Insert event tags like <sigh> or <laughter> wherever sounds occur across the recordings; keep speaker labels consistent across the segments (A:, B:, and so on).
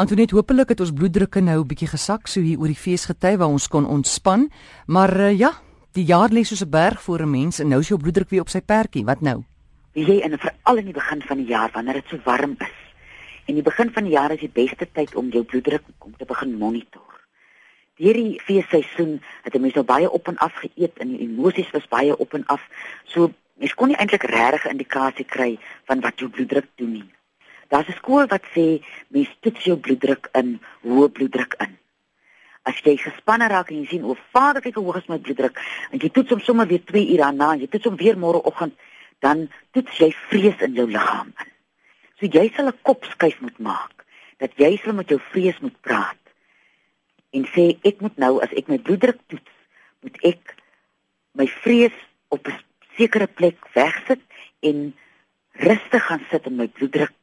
A: Antoinette, hopelik het ons bloeddrukke nou 'n bietjie gesak so hier oor die feesgety waar ons kon ontspan. Maar uh, ja, die jaar lê soos 'n berg voor 'n mens en nou is jou bloeddruk weer op sy perdjie. Wat nou?
B: Wie jy in veral in die begin van die jaar wanneer dit so warm is. En die begin van die jaar is die beste tyd om jou bloeddruk om te begin monitor. Hierdie feesseisoen het mense nou baie op en af geëet en die emosies was baie op en af. So mens kon nie eintlik regtig 'n indikasie kry van wat jou bloeddruk doen nie. Daar's 'n skool wat sê mens toets jou bloeddruk in, hoë bloeddruk in. As jy gespanne raak en jy sien o, vader, kyk hoe hoog is my bloeddruk en jy toets hom sommer weer 2 ure daarna, jy toets hom weer môreoggend, dan toets jy vrees in jou liggaam in. So jy sal 'n kopskuif moet maak dat jy sal met jou vrees moet praat en sê ek moet nou as ek my bloeddruk toets, moet ek my vrees op 'n sekere plek wegsit en rustig gaan sit en my bloeddruk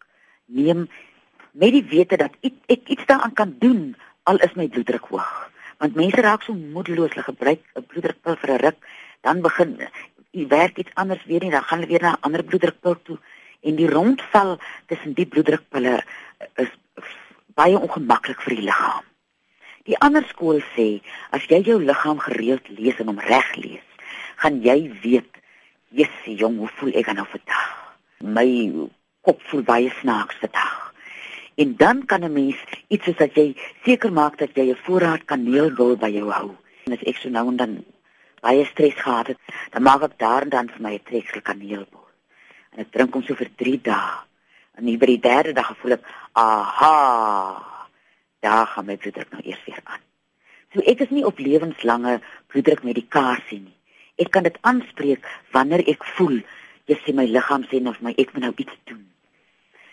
B: neem met die wete dat ek, ek iets daaraan kan doen al is my bloeddruk hoog. Want mense raak so moedeloos, hulle gebruik 'n bloeddrukpil vir 'n ruk, dan begin jy werk iets anders weer nie, dan gaan hulle weer na 'n ander bloeddrukpil toe en die rondval tussen die bloeddrukpille is baie ongemaklik vir die liggaam. Die ander skool sê as jy jou liggaam gereeld lees en hom reg lees, gaan jy weet, "Jessie, jong, hoe voel ek nou vandag?" My kop voel baie snaaks vandag. En dan kan 'n mens iets soos dat jy seker maak dat jy 'n voorraad kaneelbol by jou hou. En as ek so nou en dan baie stres gehad het, dan maak ek daar en dan vir my 'n treksel kaneelbol. En ek drink hom so vir 3 dae. En nie by die derde dag gevoel ek, aha, daar gaan my bloeddruk nou eers weer aan. So ek is nie op lewenslange bloeddrukmedikasie nie. Ek kan dit aanspreek wanneer ek voel jy sê my liggaam sê nou vir my ek moet nou iets doen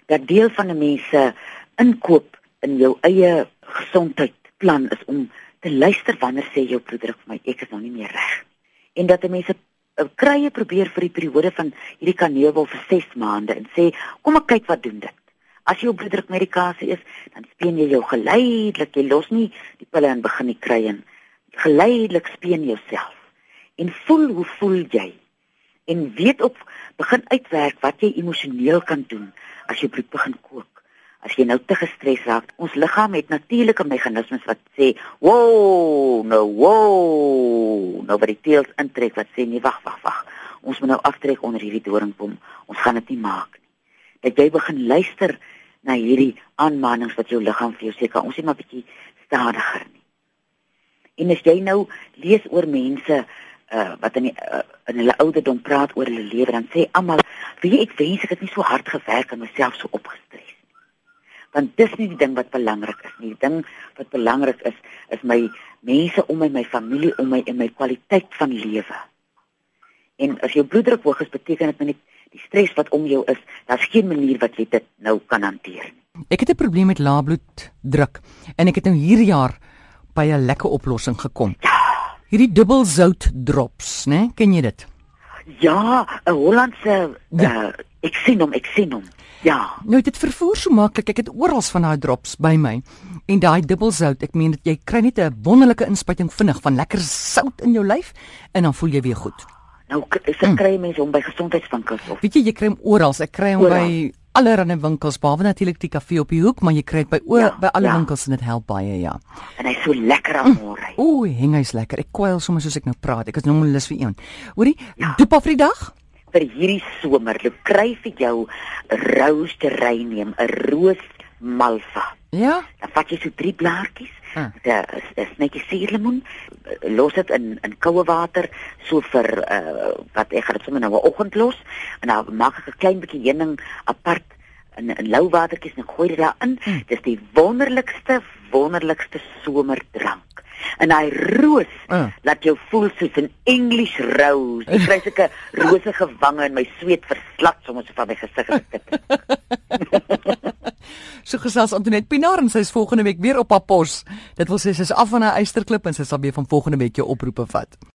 B: dat deel van 'n mens se inkoop in jou eie gesondheidsplan is om te luister wanneer sê jou bloeddruk vir my ek is nou nie meer reg. En dat 'n mens 'n krye probeer vir die periode van hierdie kaneelwol vir 6 maande en sê kom ek kyk wat doen dit. As jy op bloeddrukmedikasie is, dan speen jy jou geleidelik, jy los nie die pille in begin nie kry en geleidelik speen jouself. En voel hoe voel jy? En weet op begin uitwerk wat jy emosioneel kan doen as jy bloed begin kook. As jy nou te gestres raak, ons liggaam het natuurlike meganismes wat sê, "Woah, nou woah." Nou wat die teels intrek wat sê, "Nee, wag, wag, wag. Ons moet nou aftrek onder hierdie doringpom. Ons gaan dit nie maak nie." Dat jy begin luister na hierdie aanmanings wat jou liggaam vir jou sê, "Kan ons net maar bietjie stadiger nie." En as jy nou lees oor mense uh, wat in die, uh, in hulle ouderdom praat oor hulle lewe dan sê almal wie ek wens ek het nie so hard gewerk en myself so opgestres nie. Want dis nie die ding wat belangrik is nie. Die ding wat belangrik is is my mense om my, my familie om my en my kwaliteit van lewe. En as jou bloeddruk hoog is, beteken dit net die stres wat om jou is, daar's geen manier wat jy dit nou kan hanteer nie.
A: Ek het 'n probleem met lae bloeddruk en ek het nou hierdie jaar by 'n lekker oplossing gekom.
B: Ja.
A: Hierdie dubbelzout drops, né? Ken jy dit?
B: Ja, 'n Hollandse ja. uh, ek sien hom, ek sien hom. Ja.
A: Nou dit vervoer so maklik. Ek het oral van daai drops by my. En daai dubbelzout, ek meen dat jy kry net 'n wonderlike inspuiting vinnig van lekker sout in jou lyf en dan voel jy weer goed.
B: Nou ek mm. kry mense hom by gesondheidswinkels of.
A: Weet jy, jy kry hom oral. Ek kry hom by allerlei winkels behalwe natuurlik die kafee op die hoek, maar jy kry dit by o, ja, by alle ja. winkels en dit help baie, ja.
B: En hy's so lekker aan môre.
A: Mm. Ooh, heng hy's lekker. Ek kwel sommer soos ek nou praat. Ek is nou lus vir een. Hoorie? Ja. Doop af vir die dag?
B: Vir hierdie somer, loop kry vir jou rose terranium, 'n roos malva.
A: Ja.
B: Dan vat jy so drie blaartjies. Ah. Dit is netjie suurlemoen. Los dit in in koue water so vir uh, wat ek gaan dit sommer nou 'n oggend los en dan maak ek 'n klein bietjie heuning apart in in lou watertjies en ek gooi dit daarin. Hmm. Dis die wonderlikste wonderlikste somerdrank. En hy roos uh. laat jou voel soos 'n English rose. Ek kry sulke <laughs> rosige wange en my sweet verslat sommer so van my gesig gekit. <laughs>
A: So gesels Antoinette Pinaar en sy is volgende week weer op haar pos. Dit wil sê sy is af van haar eysterklip en sy sal weer van volgende week jou oproepe vat.